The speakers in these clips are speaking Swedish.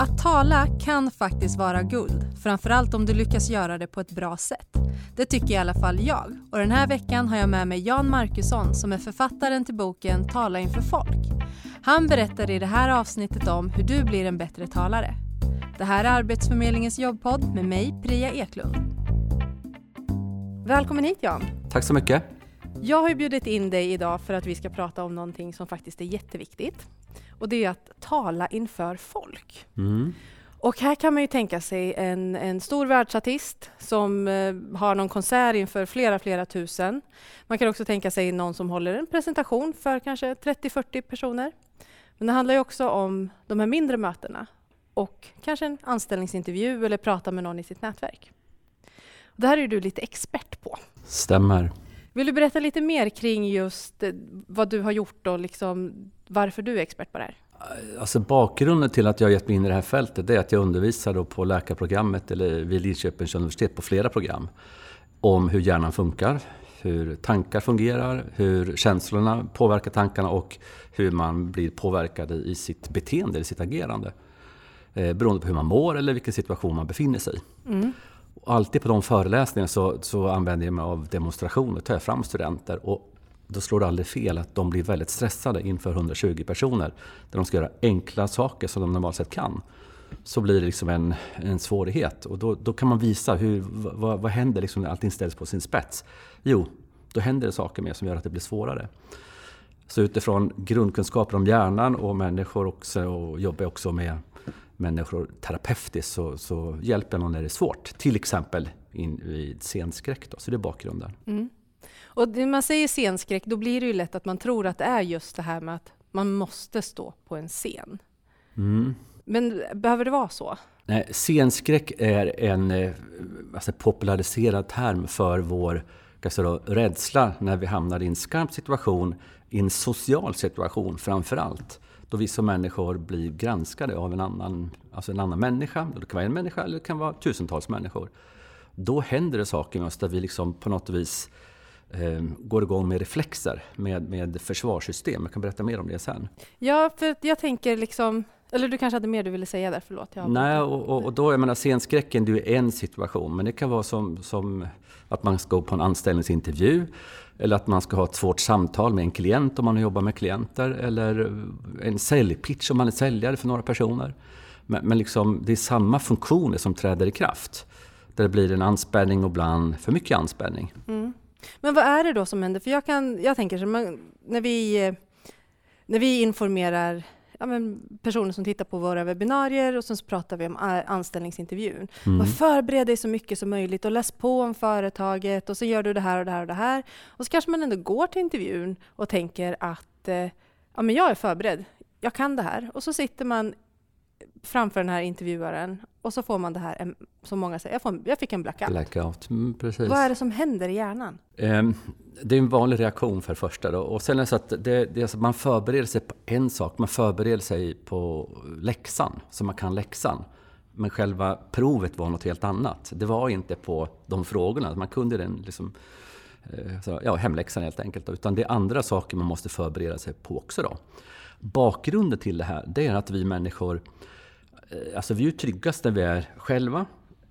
Att tala kan faktiskt vara guld, framförallt om du lyckas göra det på ett bra sätt. Det tycker i alla fall jag. Och den här veckan har jag med mig Jan Markusson som är författaren till boken Tala inför folk. Han berättar i det här avsnittet om hur du blir en bättre talare. Det här är Arbetsförmedlingens jobbpodd med mig, Priya Eklund. Välkommen hit Jan! Tack så mycket! Jag har bjudit in dig idag för att vi ska prata om någonting som faktiskt är jätteviktigt. Och det är att tala inför folk. Mm. Och här kan man ju tänka sig en, en stor världsartist som eh, har någon konsert inför flera, flera tusen. Man kan också tänka sig någon som håller en presentation för kanske 30-40 personer. Men det handlar ju också om de här mindre mötena och kanske en anställningsintervju eller prata med någon i sitt nätverk. Det här är du lite expert på. Stämmer. Vill du berätta lite mer kring just eh, vad du har gjort och liksom varför du är expert på det här? Alltså bakgrunden till att jag gett mig in i det här fältet är att jag undervisar på läkarprogrammet eller vid Lidköpings universitet på flera program om hur hjärnan funkar, hur tankar fungerar, hur känslorna påverkar tankarna och hur man blir påverkad i sitt beteende eller sitt agerande. Eh, beroende på hur man mår eller vilken situation man befinner sig i. Mm alltid på de föreläsningarna så, så använder jag mig av demonstrationer, tar jag fram studenter och då slår det aldrig fel att de blir väldigt stressade inför 120 personer där de ska göra enkla saker som de normalt sett kan. Så blir det liksom en, en svårighet och då, då kan man visa hur, vad, vad händer liksom när allting ställs på sin spets. Jo, då händer det saker med som gör att det blir svårare. Så utifrån grundkunskaper om hjärnan och människor också, och jobbar jag också med människor terapeutiskt så, så hjälper man när det är svårt. Till exempel in, vid scenskräck. Då, så det är bakgrunden. Mm. Och när man säger scenskräck, då blir det ju lätt att man tror att det är just det här med att man måste stå på en scen. Mm. Men behöver det vara så? Nej, scenskräck är en alltså, populariserad term för vår då, rädsla när vi hamnar i en skarp situation, i en social situation framför allt då vi som människor blir granskade av en annan, alltså en annan människa. Det kan vara en människa eller det kan vara tusentals människor. Då händer det saker med oss där vi liksom på något vis eh, går igång med reflexer, med, med försvarssystem. Jag kan berätta mer om det sen. Ja, för jag tänker liksom eller du kanske hade mer du ville säga där, förlåt. Jag Nej, och, och, och, då, jag menar scenskräcken, det är en situation, men det kan vara som, som att man ska gå på en anställningsintervju, eller att man ska ha ett svårt samtal med en klient om man jobbar med klienter, eller en säljpitch om man är säljare för några personer. Men, men liksom, det är samma funktioner som träder i kraft. Där det blir en anspänning och ibland för mycket anspänning. Mm. Men vad är det då som händer? För jag, kan, jag tänker så, när vi, när vi informerar ja, men, personer som tittar på våra webbinarier och sen så pratar vi om anställningsintervjun. Mm. Man förbereder dig så mycket som möjligt och läs på om företaget och så gör du det här och det här och det här. Och så kanske man ändå går till intervjun och tänker att eh, ja, men jag är förberedd, jag kan det här. Och så sitter man framför den här intervjuaren och så får man det här, som många säger, jag, får, jag fick en blackout. blackout mm, precis. Vad är det som händer i hjärnan? Um, det är en vanlig reaktion för det första. Då. Och sen är det så att det, det är så man förbereder sig på en sak, man förbereder sig på läxan, så man kan läxan. Men själva provet var något helt annat. Det var inte på de frågorna, man kunde den liksom, eh, ja, hemläxan helt enkelt. Då. Utan det är andra saker man måste förbereda sig på också. Då. Bakgrunden till det här, det är att vi människor eh, alltså vi är tryggast när vi är själva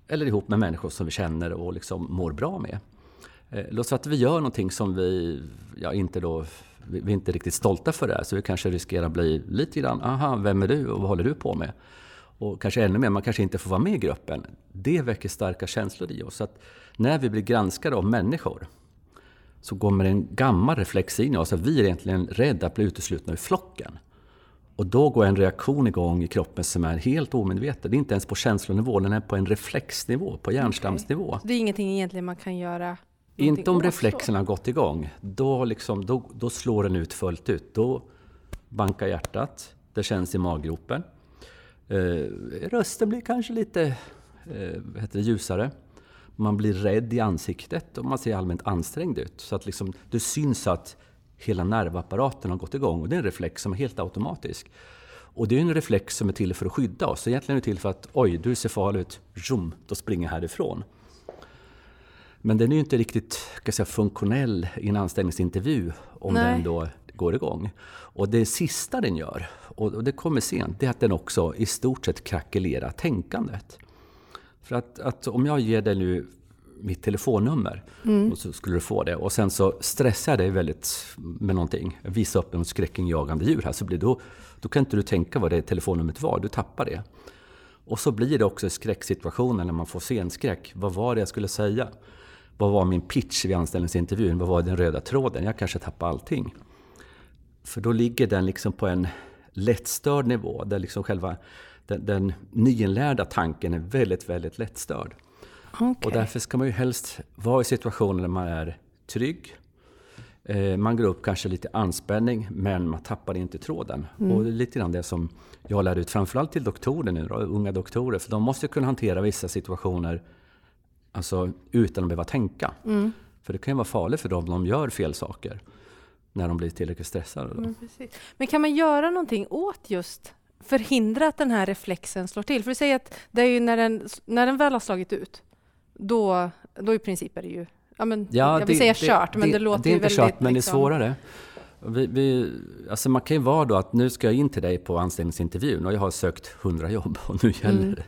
eller ihop med människor som vi känner och liksom mår bra med. Eh, låt säga att vi gör någonting som vi ja, inte då, vi är inte riktigt stolta för det här, så vi kanske riskerar att bli lite grann, aha, vem är du och vad håller du på med? Och kanske ännu mer, man kanske inte får vara med i gruppen. Det väcker starka känslor i oss. Så att när vi blir granskade av människor så kommer en gammal reflex in i oss att vi är egentligen rädda att bli uteslutna ur flocken. Och då går en reaktion igång i kroppen som är helt omedveten. Det är inte ens på känslonivå, den är på en reflexnivå, på hjärnstamsnivå. Okay. Det är ingenting egentligen man kan göra? Inte om reflexerna har gått igång. Då, liksom, då, då slår den ut fullt ut. Då bankar hjärtat, det känns i maggropen. Eh, rösten blir kanske lite eh, heter det, ljusare. Man blir rädd i ansiktet och man ser allmänt ansträngd ut. Så att liksom, det syns att hela nervapparaten har gått igång. Och det är en reflex som är helt automatisk. Och det är en reflex som är till för att skydda oss. Så egentligen är det till för att oj, du ser farlig ut, zoom, då springer jag härifrån. Men den är ju inte riktigt ska säga, funktionell i en anställningsintervju om Nej. den då går igång. Och det sista den gör, och det kommer sent, det är att den också i stort sett krackelerar tänkandet. För att, att om jag ger dig nu mitt telefonnummer mm. och så skulle du få det. Och sen så stressar jag dig väldigt med någonting. Visa upp en skräckinjagande djur här. Så blir då, då kan inte du tänka vad det telefonnumret var. Du tappar det. Och så blir det också skräcksituationer när man får scenskräck. Vad var det jag skulle säga? Vad var min pitch vid anställningsintervjun? Vad var den röda tråden? Jag kanske tappar allting. För då ligger den liksom på en lättstörd nivå där liksom själva den, den nyinlärda tanken är väldigt, väldigt lättstörd. Okay. Och därför ska man ju helst vara i situationer där man är trygg. Eh, man går upp kanske lite anspänning, men man tappar inte tråden. Mm. Och det är lite grann det som jag lär ut, framförallt till doktorer nu, då, unga doktorer. För de måste kunna hantera vissa situationer alltså, utan att behöva tänka. Mm. För det kan ju vara farligt för dem om de gör fel saker. När de blir tillräckligt stressade. Mm, men kan man göra någonting åt just förhindra att den här reflexen slår till? För du säger att det är ju när den, när den väl har slagit ut, då, då i princip är det ju, ja, men, ja, jag vill det, säga kört, det, men det, det låter Det är inte väldigt, kört, men liksom... det är liksom- svårare. Vi, vi, alltså man kan ju vara då att nu ska jag in till dig på anställningsintervjun och jag har sökt 100 jobb och nu gäller mm. det.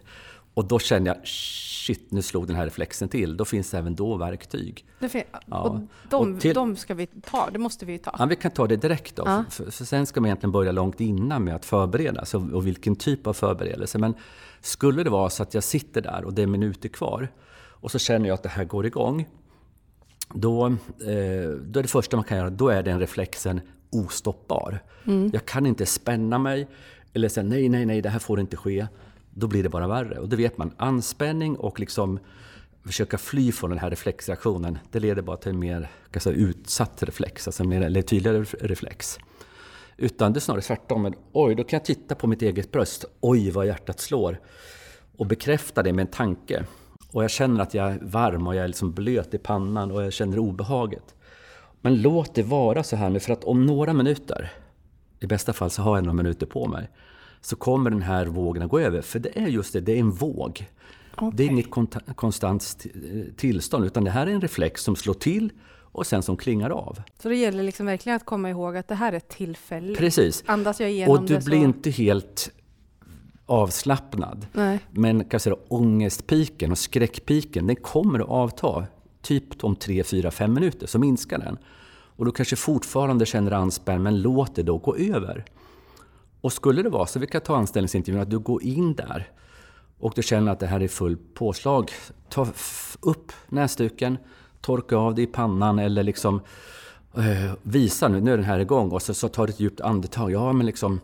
Och då känner jag, shit, nu slog den här reflexen till. Då finns det även då verktyg. Det ja. Och de, och till, de ska vi ta, det måste vi ta. Ja, vi kan ta det direkt då. Ja. För, för, sen ska man egentligen börja långt innan med att förbereda sig och, och vilken typ av förberedelse. Men skulle det vara så att jag sitter där och det är minuter kvar och så känner jag att det här går igång. Då, eh, då är det första man kan göra, då är den reflexen ostoppbar. Mm. Jag kan inte spänna mig eller säga nej, nej, nej, det här får inte ske. Då blir det bara värre. Och det vet man, anspänning och liksom försöka fly från den här reflexreaktionen, det leder bara till en mer säga, utsatt reflex, alltså en mer, eller tydligare reflex. Utan det är snarare tvärtom. Men, oj, då kan jag titta på mitt eget bröst. Oj, vad hjärtat slår. Och bekräfta det med en tanke. Och jag känner att jag är varm och jag är liksom blöt i pannan och jag känner obehaget. Men låt det vara så här nu, för att om några minuter, i bästa fall så har jag några minuter på mig, så kommer den här vågen att gå över. För det är just det, det är en våg. Okay. Det är inget konstant tillstånd, utan det här är en reflex som slår till och sen som klingar av. Så det gäller liksom verkligen att komma ihåg att det här är tillfälligt? Precis. Andas jag igenom och du det blir inte helt avslappnad. Nej. Men kan säga, ångestpiken och skräckpiken, den kommer att avta. Typ om 3, 4, 5 minuter, så minskar den. Och då kanske fortfarande känner anspänning, men låt det då gå över. Och skulle det vara så, vi kan ta anställningsintervjun, att du går in där och du känner att det här är full påslag. Ta upp näsduken, torka av det i pannan eller liksom eh, visa nu, nu är den här igång och så, så tar du ett djupt andetag. Ja, men liksom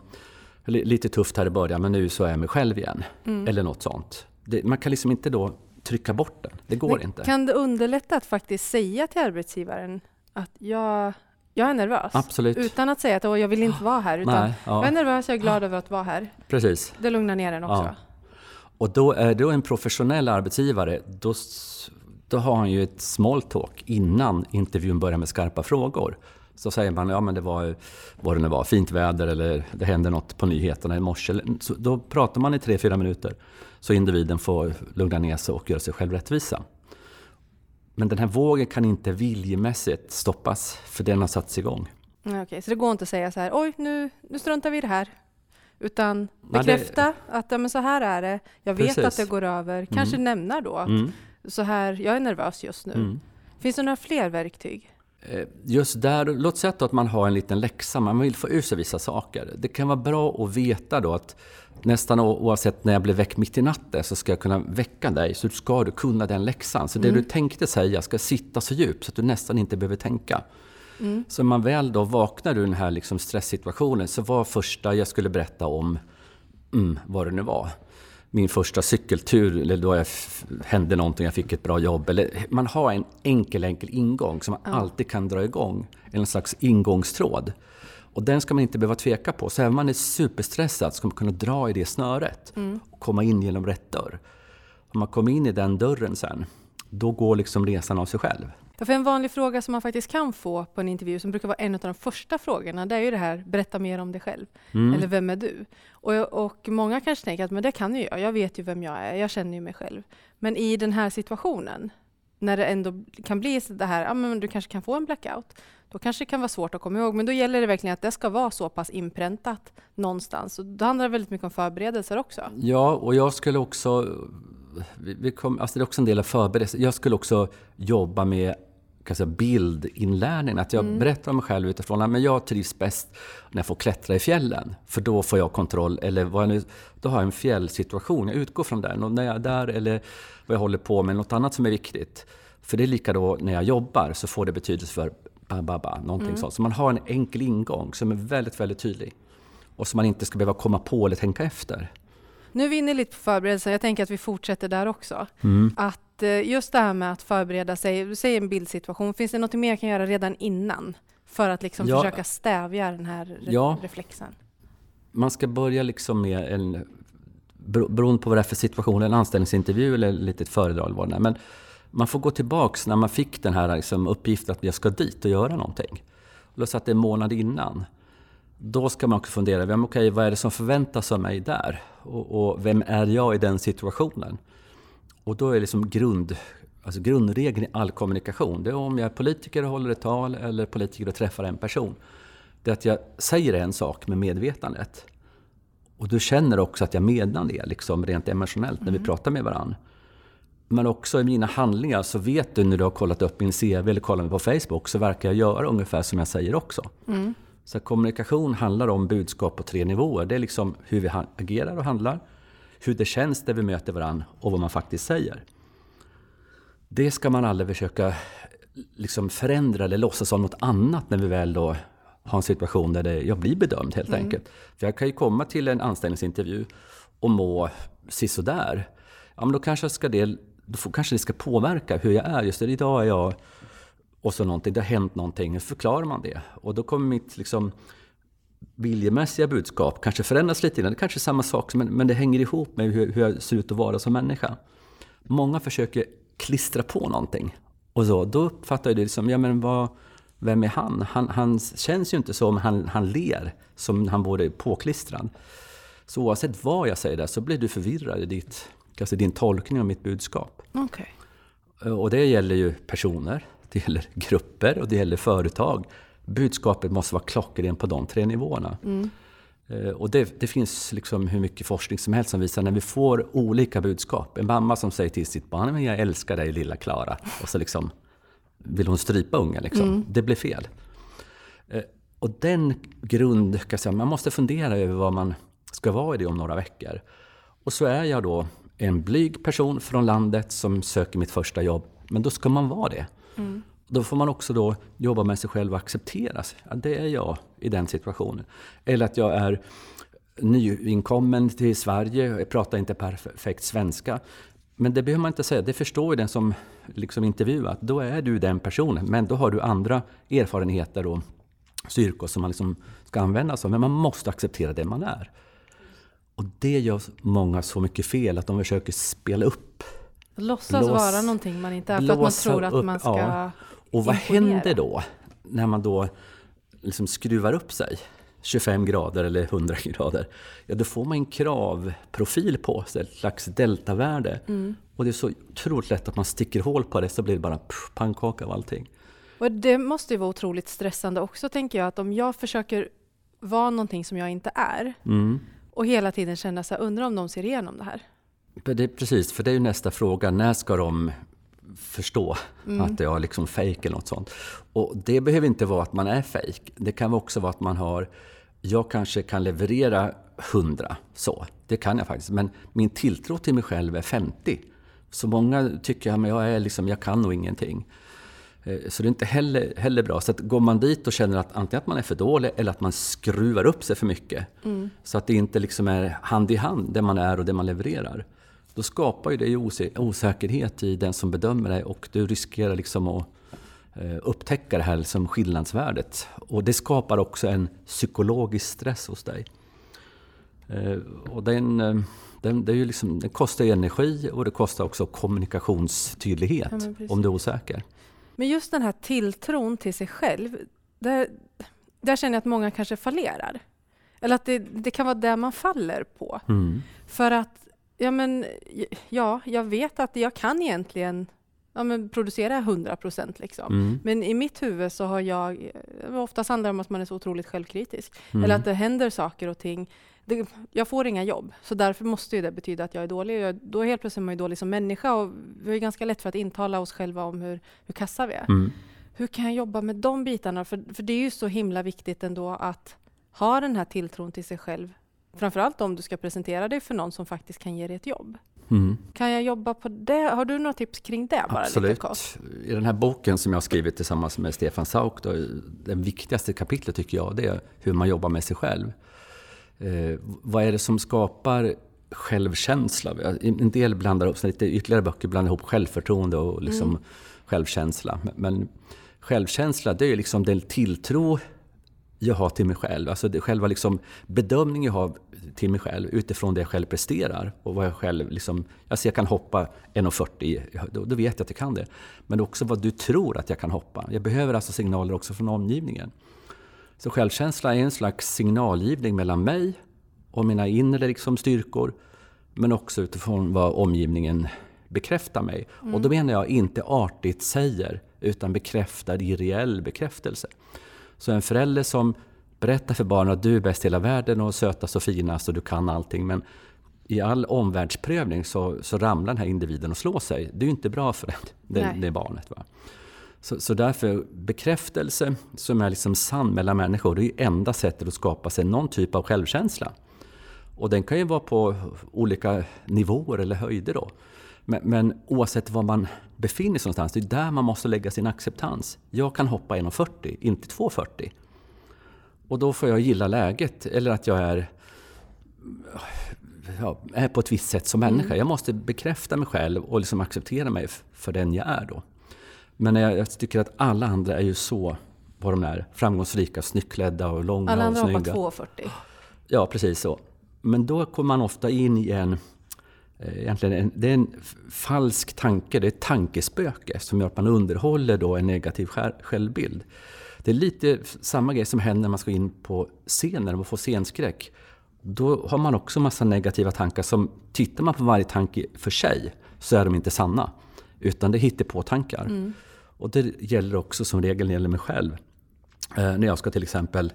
lite tufft här i början men nu så är jag mig själv igen. Mm. Eller något sånt. Det, man kan liksom inte då trycka bort den. Det går men inte. Kan det underlätta att faktiskt säga till arbetsgivaren att jag jag är nervös. Absolut. Utan att säga att jag vill inte vara här. Utan Nej, ja. Jag är nervös, jag är glad över att vara här. Precis. Det lugnar ner en också. Ja. Och då är du en professionell arbetsgivare, då, då har han ju ett small talk innan intervjun börjar med skarpa frågor. Så säger man, ja men det var vad det nu var, fint väder eller det hände något på nyheterna i morse. Så då pratar man i tre, fyra minuter. Så individen får lugna ner sig och göra sig själv rättvisa. Men den här vågen kan inte viljemässigt stoppas, för den har satts igång. Okej, okay, så det går inte att säga så här, oj nu, nu struntar vi i det här. Utan bekräfta Nej, det... att ja, men så här är det, jag Precis. vet att det går över. Kanske mm. nämna då att mm. så här, jag är nervös just nu. Mm. Finns det några fler verktyg? Eh, just där, låt säga att man har en liten läxa, man vill få ur sig vissa saker. Det kan vara bra att veta då att nästan oavsett när jag blir väck mitt i natten så ska jag kunna väcka dig, så ska du kunna den läxan. Så mm. det du tänkte säga ska sitta så djupt så att du nästan inte behöver tänka. Mm. Så när man väl då vaknar ur den här liksom stresssituationen så var första jag skulle berätta om, mm, vad det nu var, min första cykeltur, eller då jag hände någonting, jag fick ett bra jobb. Eller man har en enkel, enkel ingång som man ja. alltid kan dra igång. En slags ingångstråd. Och den ska man inte behöva tveka på. Så även om man är superstressad ska man kunna dra i det snöret mm. och komma in genom rätt dörr. Om man kommer in i den dörren sen, då går liksom resan av sig själv. För en vanlig fråga som man faktiskt kan få på en intervju, som brukar vara en av de första frågorna, det är ju det här, berätta mer om dig själv. Mm. Eller vem är du? Och, och många kanske tänker att men det kan ju jag, jag vet ju vem jag är, jag känner ju mig själv. Men i den här situationen, när det ändå kan bli så det här, ja men du kanske kan få en blackout, då kanske det kan vara svårt att komma ihåg. Men då gäller det verkligen att det ska vara så pass inpräntat någonstans. Och då handlar det väldigt mycket om förberedelser också. Ja, och jag skulle också... Vi, vi kom, alltså det är också en del av förberedelser. Jag skulle också jobba med kan säga, bildinlärning. Att jag mm. berättar om mig själv utifrån att jag trivs bäst när jag får klättra i fjällen. För då får jag kontroll, eller vad jag nu, då har jag en fjällsituation. Jag utgår från den. Och när jag är där, eller vad jag håller på med, något annat som är viktigt. För det är lika då när jag jobbar, så får det betydelse för ba, ba, ba, någonting mm. sånt. Så man har en enkel ingång som är väldigt, väldigt tydlig. Och som man inte ska behöva komma på eller tänka efter. Nu är vi inne lite på förberedelser. Jag tänker att vi fortsätter där också. Mm. Att eh, just det här med att förbereda sig, säg en bildsituation, finns det något mer jag kan göra redan innan? För att liksom ja. försöka stävja den här ja. reflexen? Man ska börja liksom med en, beroende på vad det är för situation, en anställningsintervju eller ett litet föredrag eller vad det är. Men man får gå tillbaks när man fick den här liksom uppgiften att jag ska dit och göra någonting. Låt säga att det är en månad innan. Då ska man också fundera, vem, okay, vad är det som förväntas av mig där? Och, och, vem är jag i den situationen? Och då är liksom grund, alltså grundregeln i all kommunikation, det är om jag är politiker och håller ett tal eller politiker och träffar en person. Det är att jag säger en sak med medvetandet. Och du känner också att jag menar det, liksom rent emotionellt, när vi mm. pratar med varandra. Men också i mina handlingar så vet du när du har kollat upp min CV eller kollat mig på Facebook så verkar jag göra ungefär som jag säger också. Mm. Så kommunikation handlar om budskap på tre nivåer. Det är liksom hur vi agerar och handlar, hur det känns när vi möter varandra och vad man faktiskt säger. Det ska man aldrig försöka liksom förändra eller låtsas som något annat när vi väl då har en situation där det, jag blir bedömd helt mm. enkelt. För jag kan ju komma till en anställningsintervju och må sisådär. Ja, men då kanske, ska det, då får, kanske det ska påverka hur jag är. Just det, idag är jag och så någonting, det har hänt någonting, så förklarar man det. Och då kommer mitt liksom, viljemässiga budskap kanske förändras lite grann. Det kanske är samma sak, men, men det hänger ihop med hur, hur jag ser ut att vara som människa. Många försöker klistra på någonting. Och så, då uppfattar jag det som, ja men vad, vem är han? han? Han känns ju inte som han, han ler, som han vore påklistrad. Så oavsett vad jag säger där så blir du förvirrad i ditt, alltså din tolkning av mitt budskap. Okay. Och det gäller ju personer, det gäller grupper och det gäller företag. Budskapet måste vara klockrent på de tre nivåerna. Mm. Och det, det, finns liksom hur mycket forskning som helst som visar när vi får olika budskap. En mamma som säger till sitt barn jag älskar dig lilla Klara. Och så liksom vill hon strypa ungen. Liksom. Mm. Det blir fel. Eh, och den grund, säga, man måste fundera över vad man ska vara i det om några veckor. Och så är jag då en blyg person från landet som söker mitt första jobb. Men då ska man vara det. Mm. Då får man också då jobba med sig själv och acceptera att det är jag i den situationen. Eller att jag är nyinkommen till Sverige, jag pratar inte perfekt svenska. Men det behöver man inte säga, det förstår ju den som liksom intervjuat. Då är du den personen, men då har du andra erfarenheter och styrkor som man liksom ska använda sig av. Men man måste acceptera det man är. Och det gör många så mycket fel, att de försöker spela upp Låtsas Lås, vara någonting man inte är för att man tror att upp, man ska ja. Och vad imponera. händer då när man då liksom skruvar upp sig 25 grader eller 100 grader? Ja, då får man en kravprofil på sig, ett slags deltavärde. Mm. Och det är så otroligt lätt att man sticker hål på det så blir det bara pannkaka av allting. Och det måste ju vara otroligt stressande också tänker jag att om jag försöker vara någonting som jag inte är mm. och hela tiden känna så här, undrar om de ser igenom det här. Det, precis, för det är ju nästa fråga. När ska de förstå mm. att jag är liksom fake eller något sånt? Och det behöver inte vara att man är fake. Det kan också vara att man har jag kanske kan leverera 100, så. Det kan jag faktiskt. Men min tilltro till mig själv är 50. Så många tycker att jag, är liksom, jag kan nog ingenting. Eh, så det är inte heller, heller bra. Så att går man dit och känner att antingen att man är för dålig eller att man skruvar upp sig för mycket. Mm. Så att det inte liksom är hand i hand, det man är och det man levererar då skapar ju det osäkerhet i den som bedömer dig och du riskerar liksom att eh, upptäcka det här som skillnadsvärdet. Och det skapar också en psykologisk stress hos dig. Eh, och den, eh, den, det är ju liksom, den kostar energi och det kostar också kommunikationstydlighet ja, om du är osäker. Men just den här tilltron till sig själv, där, där känner jag att många kanske fallerar. Eller att det, det kan vara det man faller på. Mm. För att Ja, men ja, jag vet att jag kan egentligen ja, men producera 100 procent. Liksom. Mm. Men i mitt huvud så har jag, eh, oftast handlar det om att man är så otroligt självkritisk. Mm. Eller att det händer saker och ting. Det, jag får inga jobb, så därför måste det betyda att jag är dålig. Jag, då helt plötsligt är man ju dålig som människa och vi är ganska lätt för att intala oss själva om hur, hur kassa vi är. Mm. Hur kan jag jobba med de bitarna? För, för det är ju så himla viktigt ändå att ha den här tilltron till sig själv. Framförallt om du ska presentera dig för någon som faktiskt kan ge dig ett jobb. Mm. Kan jag jobba på det? Har du några tips kring det? Bara Absolut. I den här boken som jag har skrivit tillsammans med Stefan Sauk, då, det viktigaste kapitlet tycker jag, det är hur man jobbar med sig själv. Eh, vad är det som skapar självkänsla? En del blandar upp, lite ytterligare böcker blandar ihop självförtroende och liksom mm. självkänsla. Men självkänsla, det är liksom den tilltro jag har till mig själv. Alltså det, själva liksom bedömningen jag har till mig själv utifrån det jag själv presterar. Och vad jag själv liksom, alltså jag kan hoppa 1,40, då, då vet jag att jag kan det. Men också vad du tror att jag kan hoppa. Jag behöver alltså signaler också från omgivningen. Så självkänsla är en slags signalgivning mellan mig och mina inre liksom styrkor. Men också utifrån vad omgivningen bekräftar mig. Mm. Och då menar jag inte artigt säger, utan bekräftar i reell bekräftelse. Så en förälder som berättar för barnen att du är bäst i hela världen och sötast och finast och du kan allting. Men i all omvärldsprövning så, så ramlar den här individen och slår sig. Det är ju inte bra för det, det, barnet. Va? Så, så därför bekräftelse som är liksom sann mellan människor, det är ju enda sättet att skapa sig någon typ av självkänsla. Och den kan ju vara på olika nivåer eller höjder då. Men, men oavsett var man befinner sig någonstans, det är där man måste lägga sin acceptans. Jag kan hoppa 1,40, inte 2,40. Och då får jag gilla läget, eller att jag är, ja, är på ett visst sätt som människa. Mm. Jag måste bekräfta mig själv och liksom acceptera mig för den jag är då. Men jag, jag tycker att alla andra är ju så vad de är. Framgångsrika, snyggt och långa alla och snygga. Alla andra hoppar 2,40. Ja, precis så. Men då kommer man ofta in i en egentligen en, det är en falsk tanke, det är ett tankespöke som gör att man underhåller då en negativ självbild. Det är lite samma grej som händer när man ska in på scenen, man får scenskräck. Då har man också massa negativa tankar som, tittar man på varje tanke för sig, så är de inte sanna. Utan det hittar på tankar. Mm. Och det gäller också som regel när det gäller mig själv. Eh, när jag ska till exempel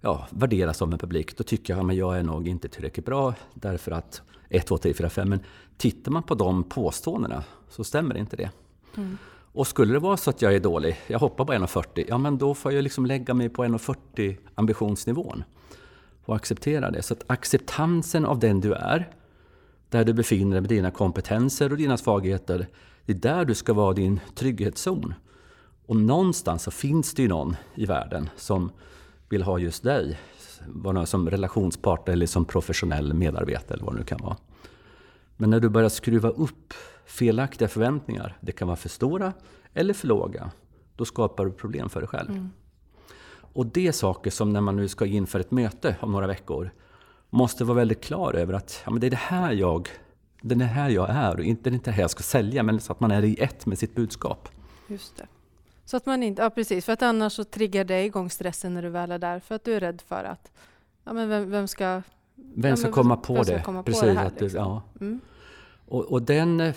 ja, värderas av en publik, då tycker jag att jag är nog inte tillräckligt bra därför att 1, 2, 3, 4, 5. Men tittar man på de påståendena så stämmer inte det. Mm. Och skulle det vara så att jag är dålig, jag hoppar på 1,40, ja men då får jag liksom lägga mig på 1,40 ambitionsnivån. Och acceptera det. Så att acceptansen av den du är, där du befinner dig med dina kompetenser och dina svagheter, det är där du ska vara din trygghetszon. Och någonstans så finns det ju någon i världen som vill ha just dig som relationspartner eller som professionell medarbetare eller vad det nu kan vara. Men när du börjar skruva upp felaktiga förväntningar, det kan vara för stora eller för låga, då skapar du problem för dig själv. Mm. Och det är saker som när man nu ska in för ett möte om några veckor, måste vara väldigt klar över att ja, men det är det här jag det är här jag är och inte det här jag ska sälja, men så att man är i ett med sitt budskap. Just det. Så att man inte, ja precis, för att annars så triggar det igång stressen när du väl är där, för att du är rädd för att, ja men vem, vem ska... Vem ska ja, komma på vem det? Komma precis, på det här, att liksom. ja. Mm. Och, och den, eh,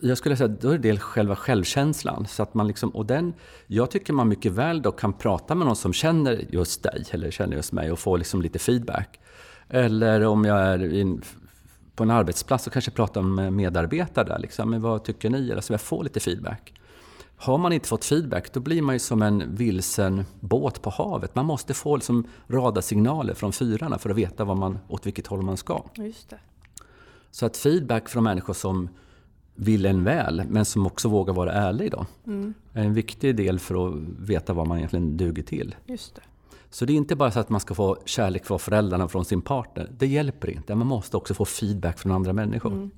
jag skulle säga, då är det själva självkänslan. Så att man liksom, och den, jag tycker man mycket väl då kan prata med någon som känner just dig, eller känner just mig, och få liksom lite feedback. Eller om jag är in, på en arbetsplats och kanske prata med medarbetare där. Liksom, men vad tycker ni? Alltså jag får lite feedback. Har man inte fått feedback, då blir man ju som en vilsen båt på havet. Man måste få liksom radarsignaler från fyrarna för att veta vad man, åt vilket håll man ska. Just det. Så att feedback från människor som vill en väl, men som också vågar vara ärlig då, mm. är en viktig del för att veta vad man egentligen duger till. Just det. Så det är inte bara så att man ska få kärlek från föräldrarna från sin partner. Det hjälper inte. Man måste också få feedback från andra människor. Mm.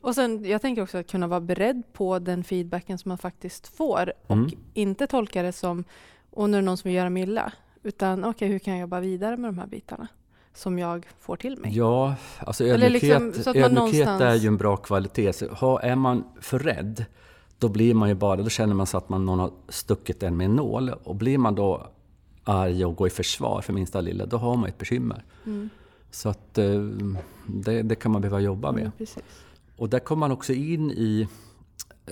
Och sen, jag tänker också att kunna vara beredd på den feedbacken som man faktiskt får och mm. inte tolka det som och nu är det någon som vill göra mig illa. Utan okej, okay, hur kan jag jobba vidare med de här bitarna som jag får till mig? Ja, alltså ödmjukhet, liksom, ödmjukhet någonstans... är ju en bra kvalitet. Så, ha, är man för rädd, då blir man ju bara, då känner man så att man, någon har stuckit en med en nål. Och blir man då arg och går i försvar för minsta lilla, då har man ett bekymmer. Mm. Så att eh, det, det, kan man behöva jobba med. Mm, och där kommer man också in i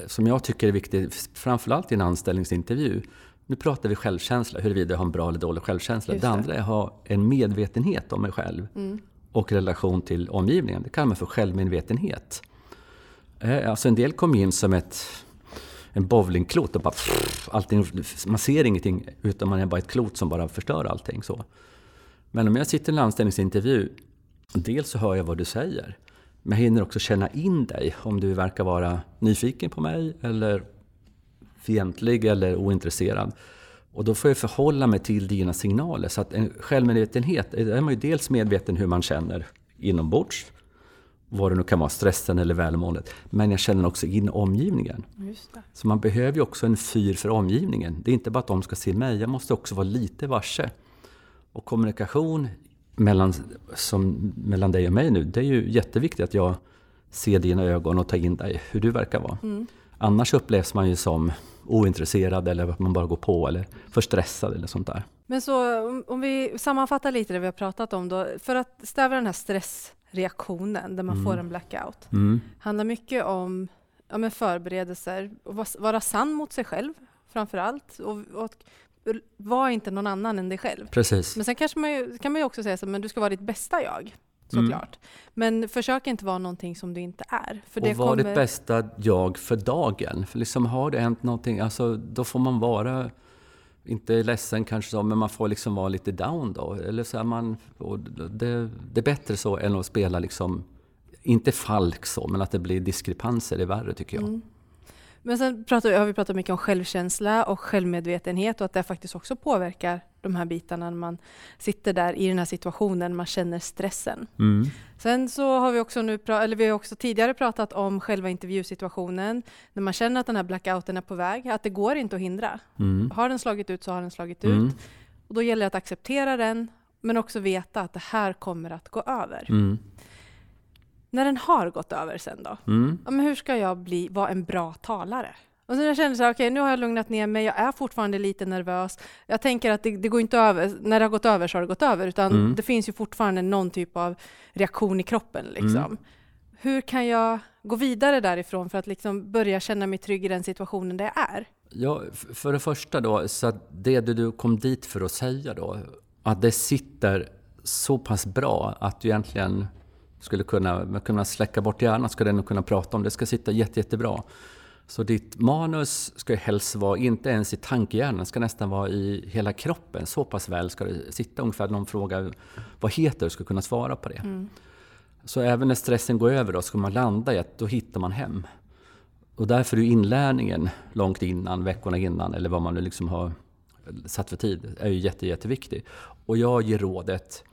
som jag tycker är viktigt, framförallt i en anställningsintervju, nu pratar vi självkänsla, huruvida jag har en bra eller dålig självkänsla. Det. det. andra är att ha en medvetenhet om mig själv mm. och relation till omgivningen. Det kallar man för självmedvetenhet. Eh, alltså en del kom in som ett, en bowlingklot och bara pff, allting, man ser ingenting utan man är bara ett klot som bara förstör allting. Så. Men om jag sitter i en anställningsintervju, dels så hör jag vad du säger, men jag hinner också känna in dig om du verkar vara nyfiken på mig eller fientlig eller ointresserad. Och då får jag förhålla mig till dina signaler. Så att en självmedvetenhet, är man ju dels medveten hur man känner inombords, vad det nu kan vara, stressen eller välmåendet. Men jag känner också in omgivningen. Så man behöver ju också en fyr för omgivningen. Det är inte bara att de ska se mig, jag måste också vara lite varse. Och kommunikation mellan, som, mellan dig och mig nu, det är ju jätteviktigt att jag ser dina ögon och tar in dig, hur du verkar vara. Mm. Annars upplevs man ju som ointresserad eller att man bara går på eller för stressad eller sånt där. Men så om vi sammanfattar lite det vi har pratat om då. För att stävja den här stressreaktionen där man mm. får en blackout. Mm. handlar mycket om ja, men förberedelser, och vara sann mot sig själv framför allt. Och, och var inte någon annan än dig själv. Precis. Men sen kanske man ju, kan man ju också säga så men du ska vara ditt bästa jag. Såklart. Mm. Men försök inte vara någonting som du inte är. För det och var kommer... ditt bästa jag för dagen. För liksom har det hänt någonting, alltså, då får man vara, inte ledsen kanske så, men man får liksom vara lite down då. Eller så man, det, det är bättre så än att spela liksom, inte falsk så, men att det blir diskrepanser är värre tycker jag. Mm. Men sen pratar, har vi pratat mycket om självkänsla och självmedvetenhet och att det faktiskt också påverkar de här bitarna när man sitter där i den här situationen, man känner stressen. Mm. Sen så har vi också nu, eller vi har också tidigare pratat om själva intervjusituationen, när man känner att den här blackouten är på väg, att det går inte att hindra. Mm. Har den slagit ut så har den slagit mm. ut. Och då gäller det att acceptera den, men också veta att det här kommer att gå över. Mm. När den har gått över sen då, mm. ja, men hur ska jag bli, vara en bra talare? Och så jag kände så här, okej, okay, nu har jag lugnat ner mig, jag är fortfarande lite nervös. Jag tänker att det, det, går inte över, när det har gått över så har det gått över, utan mm. det finns ju fortfarande någon typ av reaktion i kroppen. Liksom. Mm. Hur kan jag gå vidare därifrån för att liksom börja känna mig trygg i den situationen där jag är? Ja, för det första då, så att det du kom dit för att säga då, att det sitter så pass bra att du egentligen skulle kunna, kunna släcka bort hjärnan, skulle den kunna prata om det, ska sitta jätte, jättebra. Så ditt manus ska helst vara, inte ens i tankehjärnan, ska nästan vara i hela kroppen. Så pass väl ska det sitta. Ungefär någon fråga vad heter du, ska kunna svara på det. Mm. Så även när stressen går över då, ska man landa i att då hittar man hem. Och därför är inlärningen långt innan, veckorna innan, eller vad man nu liksom har satt för tid, är ju jätte, jätteviktig. Och jag ger rådet,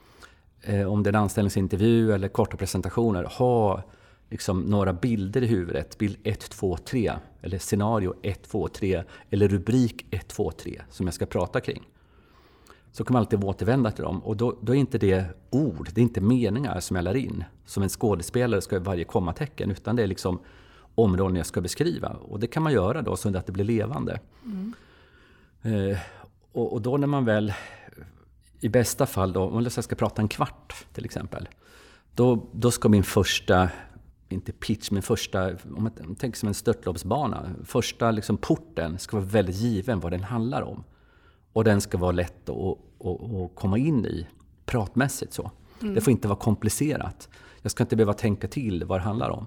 eh, om det är en anställningsintervju eller korta presentationer, ha liksom några bilder i huvudet. Bild 1, 2, 3. Eller scenario 1, 2, 3. Eller rubrik 1, 2, 3 som jag ska prata kring. Så kan man alltid återvända till dem. Och då, då, är inte det ord, det är inte meningar som jag lär in. Som en skådespelare ska varje kommatecken. Utan det är liksom områden jag ska beskriva. Och det kan man göra då så att det blir levande. Mm. Eh, och, och, då när man väl, i bästa fall då, om jag ska prata en kvart till exempel. Då, då ska min första inte pitch, men första, om man tänker som en störtloppsbana, första liksom porten ska vara väldigt given vad den handlar om. Och den ska vara lätt att, att, att komma in i, pratmässigt så. Mm. Det får inte vara komplicerat. Jag ska inte behöva tänka till vad det handlar om.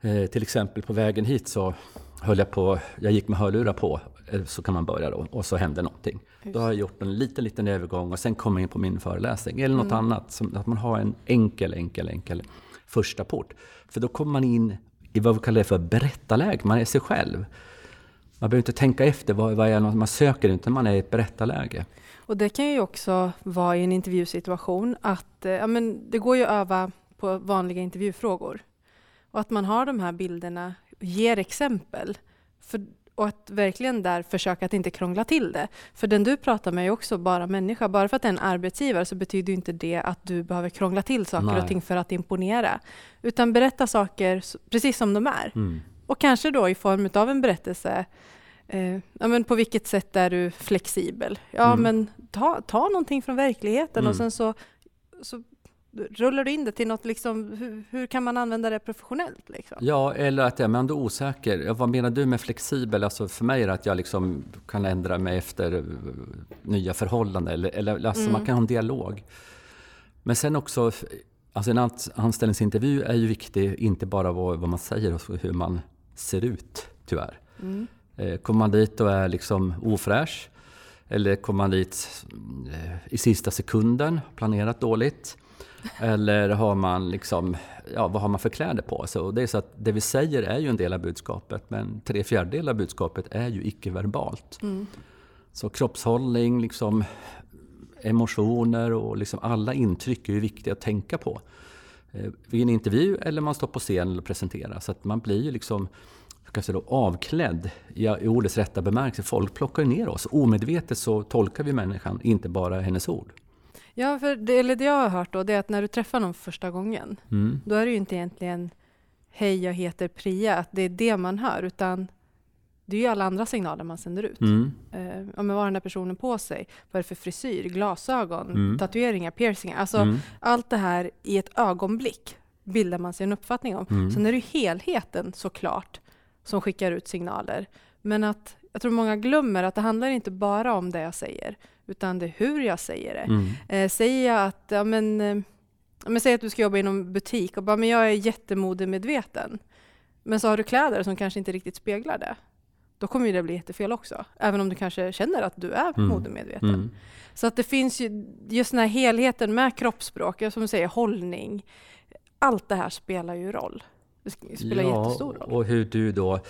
Eh, till exempel på vägen hit så höll jag på, jag gick med hörlurar på, så kan man börja då, och så hände någonting. Just. Då har jag gjort en liten, liten övergång och sen kommer jag in på min föreläsning. Eller något mm. annat, som, att man har en enkel, enkel, enkel första port. För då kommer man in i vad vi kallar för berättarläge, man är sig själv. Man behöver inte tänka efter vad, vad är man söker, utan man är i ett berättarläge. Och det kan ju också vara i en intervjusituation att eh, ja, men det går ju att öva på vanliga intervjufrågor. Och att man har de här bilderna, ger exempel. För och att verkligen där försöka att inte krångla till det. För den du pratar med är också bara människa. Bara för att det är en arbetsgivare så betyder inte det att du behöver krångla till saker Nej. och ting för att imponera. Utan berätta saker precis som de är. Mm. Och kanske då i form av en berättelse. Eh, ja, men på vilket sätt är du flexibel? Ja, mm. men ta, ta någonting från verkligheten mm. och sen så, så rullar du in det till något, liksom, hur, hur kan man använda det professionellt? Liksom? Ja, eller att jag är ändå osäker. Vad menar du med flexibel? Alltså för mig är det att jag liksom kan ändra mig efter eh, nya förhållanden. Eller, eller alltså mm. man kan ha en dialog. Men sen också, alltså en anställningsintervju är ju viktig, inte bara vad, vad man säger och hur man ser ut, tyvärr. Mm. Eh, kommer man dit och är liksom ofräsch, eller kommer man dit eh, i sista sekunden, planerat dåligt, eller har man liksom, ja, vad har man för kläder på sig? det är så att det vi säger är ju en del av budskapet, men tre fjärdedelar av budskapet är ju icke-verbalt. Mm. Så kroppshållning, liksom, emotioner och liksom alla intryck är ju viktiga att tänka på. Eh, vid en intervju eller man står på scen och presenterar. Så att man blir ju liksom då, avklädd i, i ordets rätta bemärkelse. Folk plockar ner oss. Omedvetet så tolkar vi människan, inte bara hennes ord. Ja, för det, eller det jag har hört då, det är att när du träffar någon första gången, mm. då är det ju inte egentligen Hej, jag heter Priya, att det är det man hör, utan det är ju alla andra signaler man sänder ut. Mm. Men vad har den där personen på sig? Vad är det för frisyr, glasögon, mm. tatueringar, piercingar? Alltså mm. allt det här i ett ögonblick bildar man sig en uppfattning om. Mm. Sen är det ju helheten såklart som skickar ut signaler. Men att jag tror många glömmer att det handlar inte bara om det jag säger, utan det är hur jag säger det. Mm. Eh, säger jag att, ja men, eh, men säg att du ska jobba inom butik och bara, men jag är jättemodemedveten. Men så har du kläder som kanske inte riktigt speglar det. Då kommer det bli jättefel också. Även om du kanske känner att du är mm. modemedveten. Mm. Så att det finns ju just den här helheten med kroppsspråk, som du säger, hållning. Allt det här spelar ju roll. Det spelar ja, jättestor roll. Och hur du då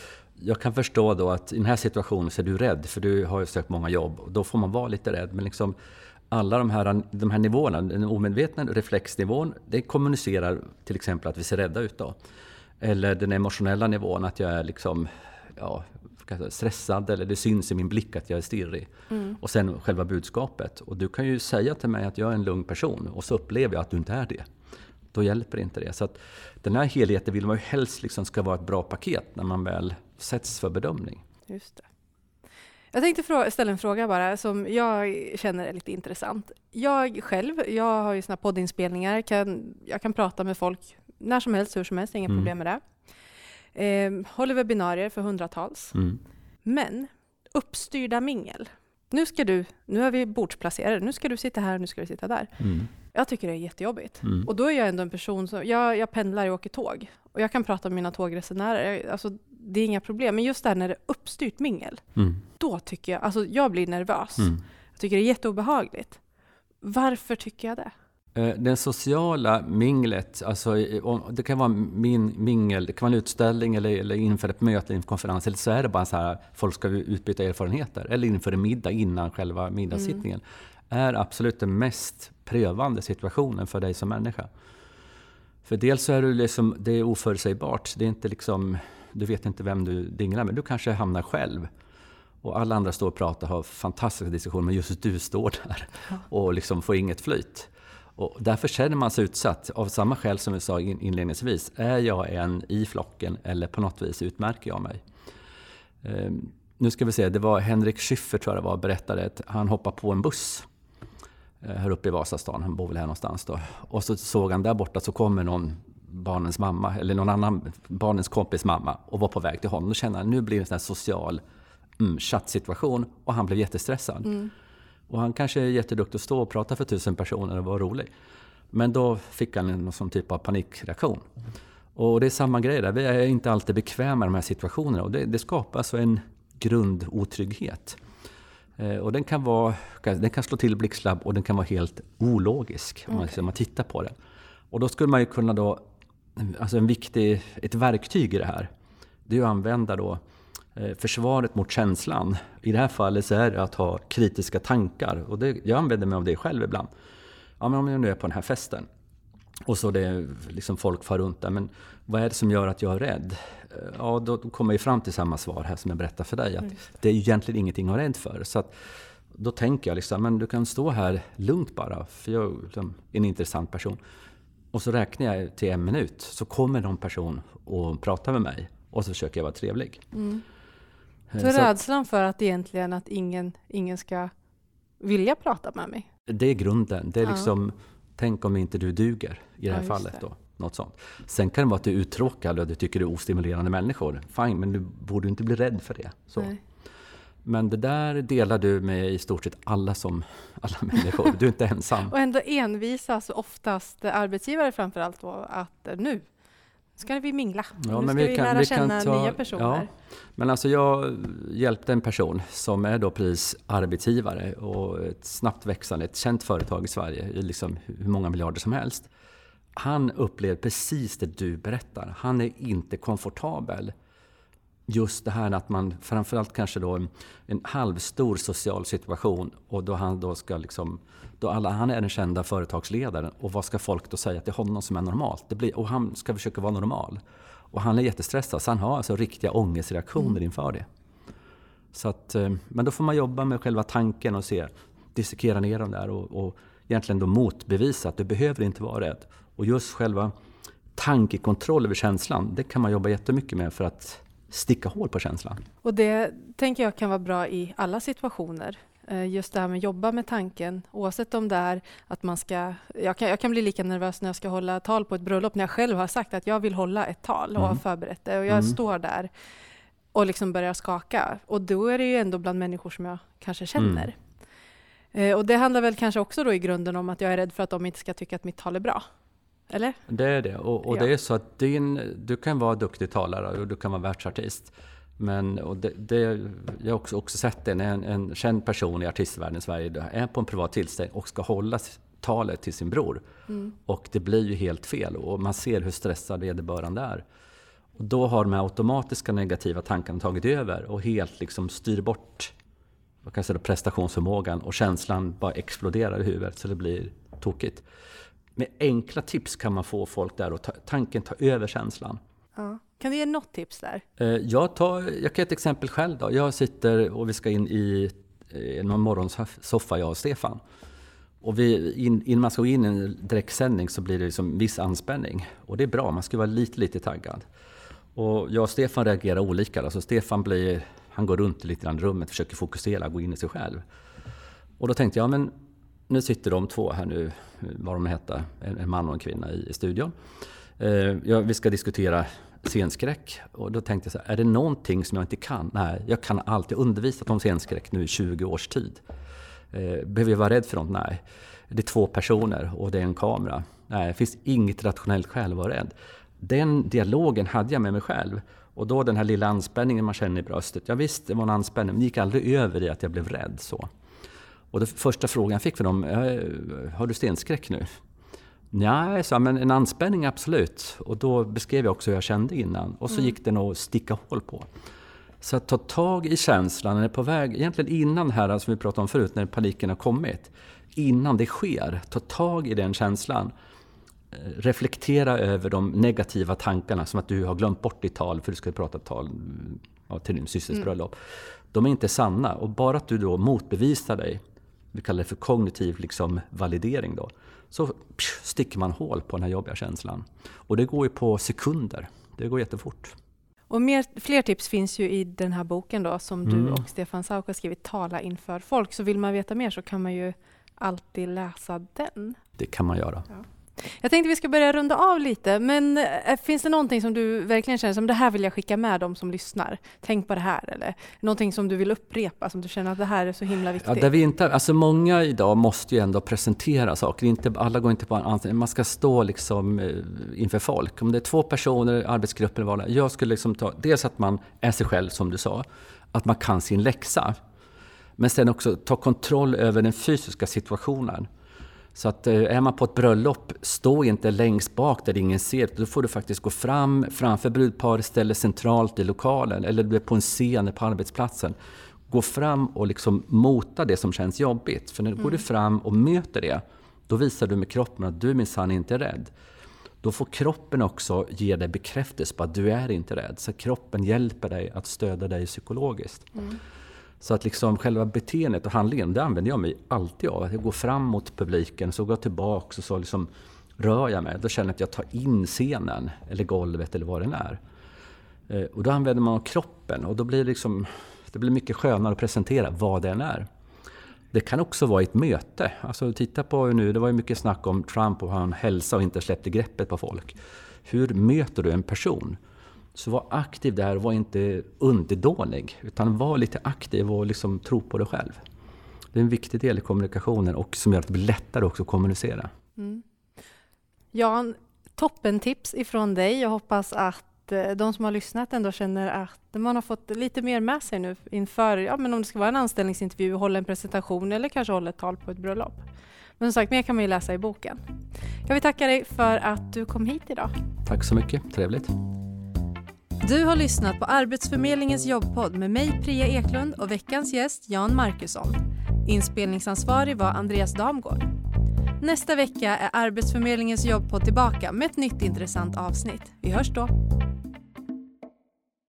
jag kan förstå då att i den här situationen så är du rädd, för du har ju sökt många jobb. Och då får man vara lite rädd. Men liksom alla de här, de här nivåerna, den omedvetna reflexnivån, det kommunicerar till exempel att vi ser rädda ut. Då. Eller den emotionella nivån, att jag är liksom, ja, stressad eller det syns i min blick att jag är stirrig. Mm. Och sen själva budskapet. Och du kan ju säga till mig att jag är en lugn person och så upplever jag att du inte är det. Då hjälper inte det. Så att den här helheten vill man ju helst liksom ska vara ett bra paket när man väl sätts för bedömning. Just det. Jag tänkte ställa en fråga bara som jag känner är lite intressant. Jag själv, jag har ju såna poddinspelningar, kan, jag kan prata med folk när som helst, hur som helst, inga mm. problem med det. Eh, håller webbinarier för hundratals. Mm. Men uppstyrda mingel. Nu ska du, nu är vi bordsplacerade, nu ska du sitta här, nu ska du sitta där. Mm. Jag tycker det är jättejobbigt. Mm. Och då är jag ändå en person som, jag, jag pendlar och åker tåg. Och jag kan prata med mina tågresenärer, alltså, det är inga problem. Men just där när det är uppstyrt mingel, mm. då tycker jag, alltså jag blir nervös. Mm. Jag tycker det är jätteobehagligt. Varför tycker jag det? Eh, den sociala minglet, alltså, det kan vara min mingel, det kan vara en utställning eller, eller inför ett möte, en konferens, eller så är det bara så här folk ska utbyta erfarenheter, eller inför en middag innan själva middagssittningen, mm. är absolut den mest prövande situationen för dig som människa. För dels så är du liksom, det är oförutsägbart, det är inte liksom, du vet inte vem du dinglar med, du kanske hamnar själv. Och alla andra står och pratar och har fantastiska diskussioner, men just du står där och liksom får inget flyt. Och därför känner man sig utsatt av samma skäl som vi sa inledningsvis. Är jag en i flocken eller på något vis utmärker jag mig? Um, nu ska vi se, det var Henrik Schyffert tror jag det var, berättade att han hoppade på en buss här uppe i Vasastan, han bor väl här någonstans då. Och så såg han där borta så kommer någon barnens mamma, eller någon annan barnens kompis mamma och var på väg till honom. Då kände han nu blir det en sån här social mm, chattsituation och han blev jättestressad. Mm. Och han kanske är jätteduktig att stå och prata för tusen personer och vara rolig. Men då fick han någon sån typ av panikreaktion. Och det är samma grej där, vi är inte alltid bekväma i de här situationerna och det, det skapar alltså en grundotrygghet. Eh, och den kan, vara, den kan slå till blixtlabb och den kan vara helt ologisk om man, okay. om man tittar på den. Och då skulle man ju kunna då, alltså en viktig, ett verktyg i det här, det är att använda då Eh, försvaret mot känslan. I det här fallet så är det att ha kritiska tankar. Och det, jag använder mig av det själv ibland. Ja, men om jag nu är på den här festen och så det liksom folk far runt där. Men vad är det som gör att jag är rädd? Eh, ja, då kommer jag fram till samma svar här som jag berättade för dig. Att det är egentligen ingenting att vara rädd för. Så att, då tänker jag liksom, men du kan stå här lugnt bara. För jag är liksom en intressant person. Och så räknar jag till en minut. Så kommer någon person och pratar med mig. Och så försöker jag vara trevlig. Mm. Så rädslan för att egentligen att ingen, ingen ska vilja prata med mig? Det är grunden. Det är liksom Tänk om inte du duger i det här ja, fallet. Det. Då. Något sånt. Sen kan det vara att du är uttråkad och du tycker du är ostimulerande människor. Fine, men du borde inte bli rädd för det. Så. Men det där delar du med i stort sett alla, som, alla människor. Du är inte ensam. och ändå envisas oftast arbetsgivare framför allt då att nu ska vi mingla. Ja, nu ska vi, vi kan, lära vi känna ta, nya personer. Ja. Men alltså jag hjälpte en person som är då precis arbetsgivare och ett snabbt växande, ett känt företag i Sverige i liksom hur många miljarder som helst. Han upplever precis det du berättar. Han är inte komfortabel just det här att man framförallt kanske då en, en halvstor social situation och då han då ska liksom, då alla, han är den kända företagsledaren och vad ska folk då säga till honom som är normalt? Det blir, och han ska försöka vara normal. Och han är jättestressad så han har alltså riktiga ångestreaktioner mm. inför det. Så att, eh, men då får man jobba med själva tanken och se, dissekera ner dem där och, och egentligen då motbevisa att du behöver inte vara rädd. Och just själva tankekontroll över känslan, det kan man jobba jättemycket med för att sticka hål på känslan. Och det tänker jag kan vara bra i alla situationer. Eh, just det här med att jobba med tanken, oavsett om det är att man ska... Jag kan, jag kan bli lika nervös när jag ska hålla tal på ett bröllop, när jag själv har sagt att jag vill hålla ett tal och mm. har förberett det. Och jag mm. står där och liksom börjar skaka. Och då är det ju ändå bland människor som jag kanske känner. Mm. Och det handlar väl kanske också då i grunden om att jag är rädd för att de inte ska tycka att mitt tal är bra. Eller? Det är det. Och, och ja. det är så att din, du kan vara duktig talare och du kan vara världsartist. Men och det, det, jag har också, också sett det när en, en känd person i artistvärlden i Sverige är på en privat tillställning och ska hålla talet till sin bror. Mm. Och det blir ju helt fel och man ser hur stressad vederbörande är. Och då har de här automatiska negativa tankarna tagit över och helt liksom styr bort vad kan jag säga, prestationsförmågan och känslan bara exploderar i huvudet så det blir tokigt med enkla tips kan man få folk där och ta, tanken ta över känslan. Ja. Kan du ge något tips där? Eh, jag, tar, jag kan ge ett exempel själv. Då. Jag sitter och vi ska in i eh, någon morgonsoffa, jag och Stefan. Och vi, in, innan man ska gå in i en direktsändning så blir det liksom viss anspänning. Och det är bra, man ska vara lite, lite taggad. Och jag och Stefan reagerar olika. Alltså Stefan blir, han går runt lite grann i rummet, försöker fokusera, gå in i sig själv. Och då tänkte jag, men nu sitter de två här nu, vad de heter, en, man och en kvinna i, i studion. Eh, ja, vi ska diskutera scenskräck. Och då tänkte jag så här, är det någonting som jag inte kan? Nej, jag kan allt. Jag har undervisat om scenskräck nu i 20 års tid. Eh, behöver jag vara rädd för något? Nej. Det är två personer och det är en kamera. Nej, det finns inget rationellt skäl att vara rädd. Den dialogen hade jag med mig själv. Och då den här lilla anspänningen man känner i bröstet. Ja, visst, det var en anspänning, men det gick aldrig över i att jag blev rädd. så. Och den första frågan jag fick för dem, har du stenskräck nu? Nej, sa men en anspänning absolut. Och då beskrev jag också hur jag kände innan. Och så mm. gick den att sticka hål på. Så att ta tag i känslan, när det är på väg, egentligen innan det här som vi pratade om förut, när paniken har kommit. Innan det sker, ta tag i den känslan. Eh, reflektera över de negativa tankarna, som att du har glömt bort ditt tal, för du ska prata tal ja, till din systers mm. bröllop. De är inte sanna. Och bara att du då motbevisar dig vi kallar det för kognitiv liksom validering då, så psh, sticker man hål på den här jobbiga känslan. Och det går ju på sekunder. Det går jättefort. Och mer, fler tips finns ju i den här boken då, som mm. du och Stefan Sauk har skrivit, Tala inför folk. Så vill man veta mer så kan man ju alltid läsa den. Det kan man göra. Ja. Jag tänkte vi ska börja runda av lite, men äh, finns det någonting som du verkligen känner som det här vill jag skicka med de som lyssnar? Tänk på det här, eller någonting som du vill upprepa, som du känner att det här är så himla viktigt? Ja, där vi inte, alltså många idag måste ju ändå presentera saker, inte, alla går inte på en man ska stå liksom eh, inför folk. Om det är två personer, arbetsgrupper eller vad jag skulle liksom ta, dels att man är sig själv som du sa, att man kan sin läxa. Men sen också ta kontroll över den fysiska situationen. Så att eh, är man på ett bröllop, stå inte längst bak där ingen ser. Då får du faktiskt gå fram framför brudparet, ställa centralt i lokalen eller du är på en scen på arbetsplatsen. Gå fram och liksom mota det som känns jobbigt. För när mm. går du fram och möter det, då visar du med kroppen att du minsann inte är rädd. Då får kroppen också ge dig bekräftelse på att du är inte rädd. Så kroppen hjälper dig att stödja dig psykologiskt. Mm. Så att liksom själva beteendet och handlingen, det använder jag mig alltid av. Att jag går fram mot publiken, så går jag tillbaka och så liksom rör jag mig. Då känner jag att jag tar in scenen, eller golvet eller vad det är. Eh, och då använder man kroppen och då blir det, liksom, det blir mycket skönare att presentera vad den är. Det kan också vara ett möte. Alltså titta på nu, det var ju mycket snack om Trump och han hälsa och inte släppte greppet på folk. Hur möter du en person? Så var aktiv där, var inte underdålig. Utan var lite aktiv och liksom tro på dig själv. Det är en viktig del i kommunikationen och som gör att det blir lättare också att kommunicera. Mm. Jan, toppentips ifrån dig. Jag hoppas att eh, de som har lyssnat ändå känner att man har fått lite mer med sig nu inför, ja men om det ska vara en anställningsintervju, hålla en presentation eller kanske hålla ett tal på ett bröllop. Men som sagt, mer kan man ju läsa i boken. Jag vill tacka dig för att du kom hit idag. Tack så mycket, trevligt. Du har lyssnat på Arbetsförmedlingens jobbpodd med mig Priya Eklund och veckans gäst Jan Markusson. Inspelningsansvarig var Andreas Damgård. Nästa vecka är Arbetsförmedlingens jobbpodd tillbaka med ett nytt intressant avsnitt. Vi hörs då!